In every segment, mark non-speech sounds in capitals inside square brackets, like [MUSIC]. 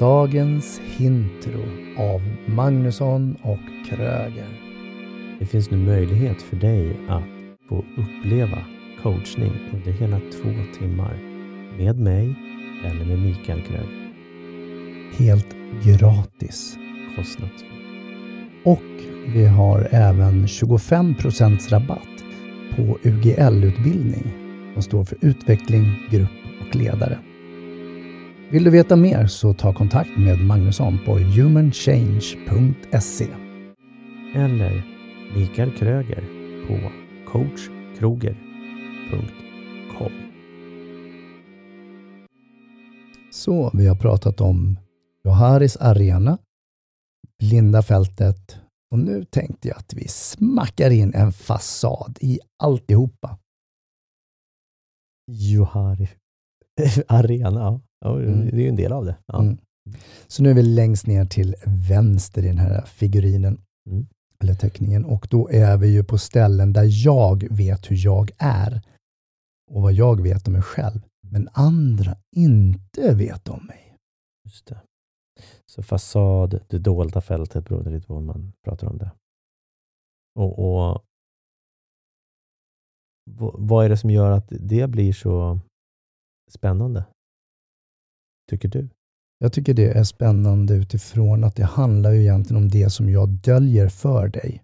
dagens intro av Magnusson och Kröger. Det finns nu möjlighet för dig att få uppleva coachning under hela två timmar med mig eller med Mikael Kröger. Helt gratis. Kostnadsfritt. Och vi har även 25% rabatt på UGL-utbildning som står för utveckling, grupp och ledare. Vill du veta mer så ta kontakt med Magnusson på humanchange.se. Eller Mikael Kröger på coachkroger.com. Så vi har pratat om Joharis Arena, Blinda fältet och nu tänkte jag att vi smackar in en fasad i alltihopa. Johari [LAUGHS] Arena, ja. Mm. Det är ju en del av det. Ja. Mm. Så nu är vi längst ner till vänster i den här figurinen, Mm. eller teckningen, och då är vi ju på ställen där jag vet hur jag är och vad jag vet om mig själv, men andra inte vet om mig. Just det. Så fasad, det dolda fältet beror lite på vad man pratar om det. Och, och vad är det som gör att det blir så spännande? Tycker du? Jag tycker det är spännande utifrån att det handlar ju egentligen om det som jag döljer för dig.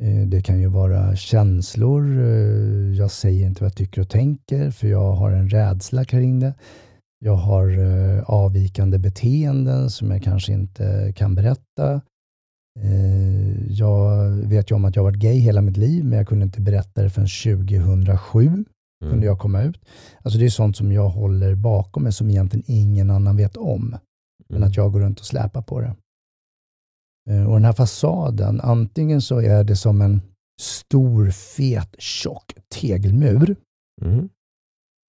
Eh, det kan ju vara känslor, eh, jag säger inte vad jag tycker och tänker för jag har en rädsla kring det. Jag har eh, avvikande beteenden som jag kanske inte kan berätta. Jag vet ju om att jag har varit gay hela mitt liv men jag kunde inte berätta det förrän 2007 kunde jag komma ut. Alltså det är sånt som jag håller bakom mig som egentligen ingen annan vet om. Men Mm. att jag går runt och släpar på det. Eh, Och den här fasaden, antingen så är det som en stor, fet, tjock tegelmur Mm.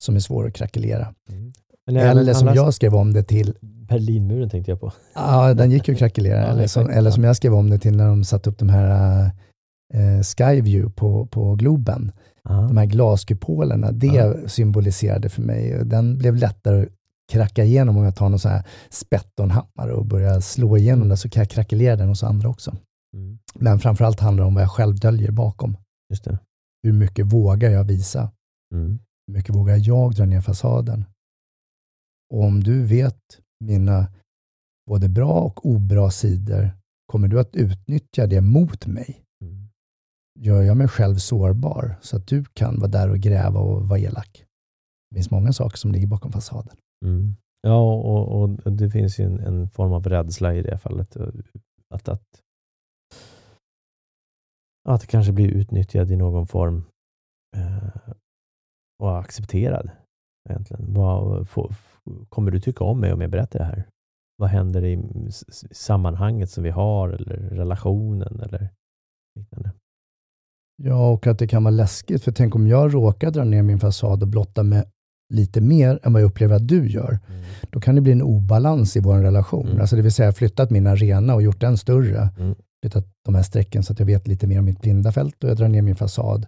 som är svår att krackelera. Mm. Men Eller även som jag skrev om det till, Berlinmuren tänkte jag på. ja den gick ju att krackelera, [LAUGHS] Ja, eller, som, eller som jag skrev om det till när de satte upp de här eh, Skyview på, på Globen. Ja. de här glaskupolerna, det Ja. symboliserade för mig. Den blev lättare att kracka igenom om jag tar någon sån här spettonhammare och börjar slå igenom det så kan jag krackelera den hos andra också. Mm. Men framförallt handlar det om vad jag själv döljer bakom. Just det. Hur mycket vågar jag visa? Mm. Hur mycket vågar jag dra ner fasaden? Och om du vet mina både bra och obra sidor, kommer du att utnyttja det mot mig? Gör jag mig själv sårbar så att du kan vara där och gräva och vara elak. Det finns många saker som ligger bakom fasaden. Mm. Ja, och, och det finns ju en, en form av rädsla i det fallet. Eh, att, att, att kanske bli utnyttjad i någon form eh, och accepterad. Egentligen. Vad, får, kommer du tycka om mig om jag berättar det här? Vad händer i sammanhanget som vi har eller relationen eller liknande? Ja, och att det kan vara läskigt, för tänk om jag råkar dra ner min fasad och blotta mig lite mer än vad jag upplever att du gör, då kan det bli en obalans i vår relation. Mm. Alltså det vill säga flyttat min arena och gjort den större, Mm. flyttat de här strecken så att jag vet lite mer om mitt blinda fält och jag drar ner min fasad.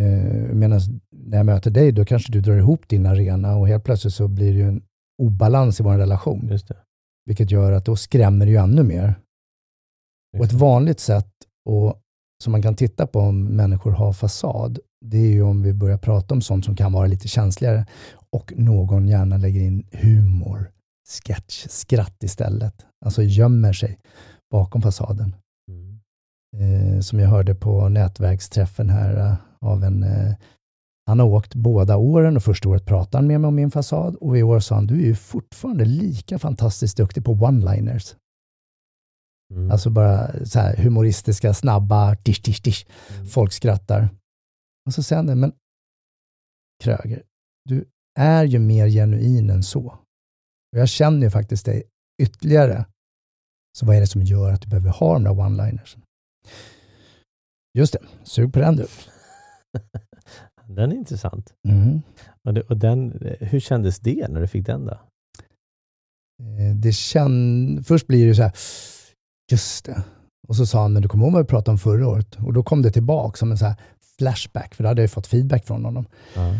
Eh, Medan när jag möter dig, då kanske du drar ihop din arena och helt plötsligt så blir det ju en obalans i vår relation. Just det. Vilket gör att då skrämmer det ju ännu mer. Och ett vanligt sätt och, som man kan titta på om människor har fasad, det är ju om vi börjar prata om sånt som kan vara lite känsligare och någon gärna lägger in humor, sketch, skratt istället. Alltså gömmer sig bakom fasaden. Mm. Eh, som jag hörde på nätverksträffen här eh, av en eh, han har åkt båda åren och första året pratade han med mig om min fasad och i år sa han, du är ju fortfarande lika fantastiskt duktig på one-liners. Mm. Alltså bara så här humoristiska, snabba, dish, dish, dish. Mm. Folk skrattar. Och så säger han det, men Kröger, du är ju mer genuin än så. Och jag känner ju faktiskt dig ytterligare. Så vad är det som gör att du behöver ha de där one-liners? Just det, sug på den du. [LAUGHS] Den är intressant. Mm. Och, det, och den, hur kändes det när du fick den då? Eh, Det känn... Först blir det så här, just det. Och så sa han, men du kommer ihåg vad vi pratade om förra året? Och då kom det tillbaka som en så flashback, för då hade jag fått feedback från honom. Ja.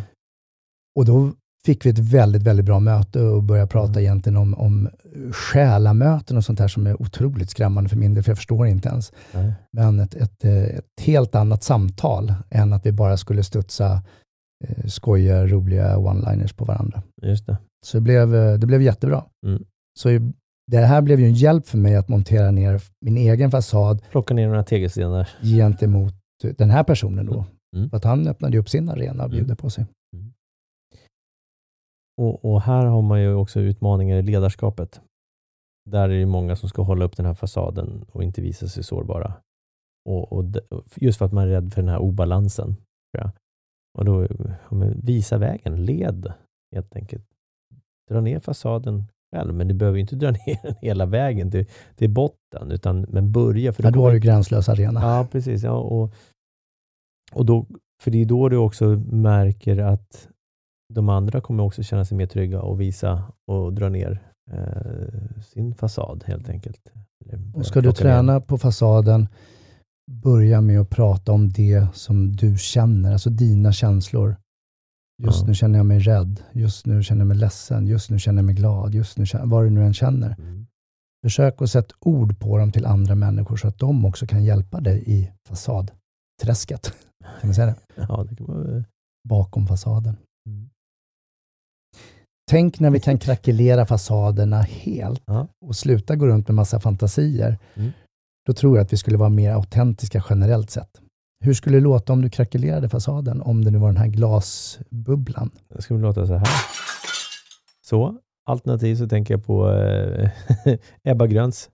Och då fick vi ett väldigt, väldigt bra möte och började prata Mm. egentligen om, om själamöten och sånt där som är otroligt skrämmande för min del, för jag förstår inte ens. Nej. Men ett, ett, eh, ett helt annat samtal än att vi bara skulle studsa eh, skojiga, roliga one-liners på varandra. Just det. Så det blev, eh, det blev jättebra. Mm. Så det här blev ju en hjälp för mig att montera ner min egen fasad Plocka ner några tegelstenar. gentemot den här personen då. Mm. För att han öppnade upp sin arena och bjuder Mm. på sig. Och, och här har man ju också utmaningar i ledarskapet. Där är det många som ska hålla upp den här fasaden och inte visa sig sårbara. Och, och just för att man är rädd för den här obalansen. Och då, visa vägen, led helt enkelt. Dra ner fasaden själv, men du behöver inte dra [LAUGHS] ner den hela vägen till, till botten, utan men börja. För Ja, då har du gränslös arena. Ja, precis. Ja, och, och då, för det är då du också märker att de andra kommer också känna sig mer trygga och visa och dra ner eh, sin fasad helt enkelt. Och ska du träna på fasaden, börja med att prata om det som du känner, alltså dina känslor. Just Ja. nu känner jag mig rädd, just nu känner jag mig ledsen, just nu känner jag mig glad, just nu känner, vad du nu än känner. Mm. Försök att sätta ord på dem till andra människor så att de också kan hjälpa dig i fasadträsket. [LAUGHS] Kan man säga det? [LAUGHS] Ja, det kan man Bakom fasaden. mm. Tänk när vi kan krackelera fasaderna helt Ja. och sluta gå runt med massa fantasier. Mm. Då tror jag att vi skulle vara mer autentiska generellt sett. Hur skulle det låta om du krackelerade fasaden, om det nu var den här glasbubblan? Det skulle låta så här. Så, alternativ så tänker jag på eh, [LAUGHS] Ebba Gröns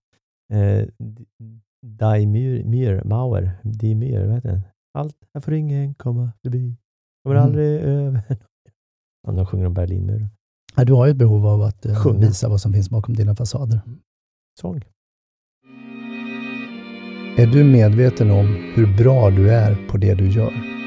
eh, Die Myr, Mauer, Die Myr, vad heter den? Allt här får ingen komma förbi, kommer Mm. aldrig över. [LAUGHS] Ja, de sjunger om Berlinmuren. Ja, du har ju ett behov av att eh, visa vad som finns bakom dina fasader. Sång. Är du medveten om hur bra du är på det du gör?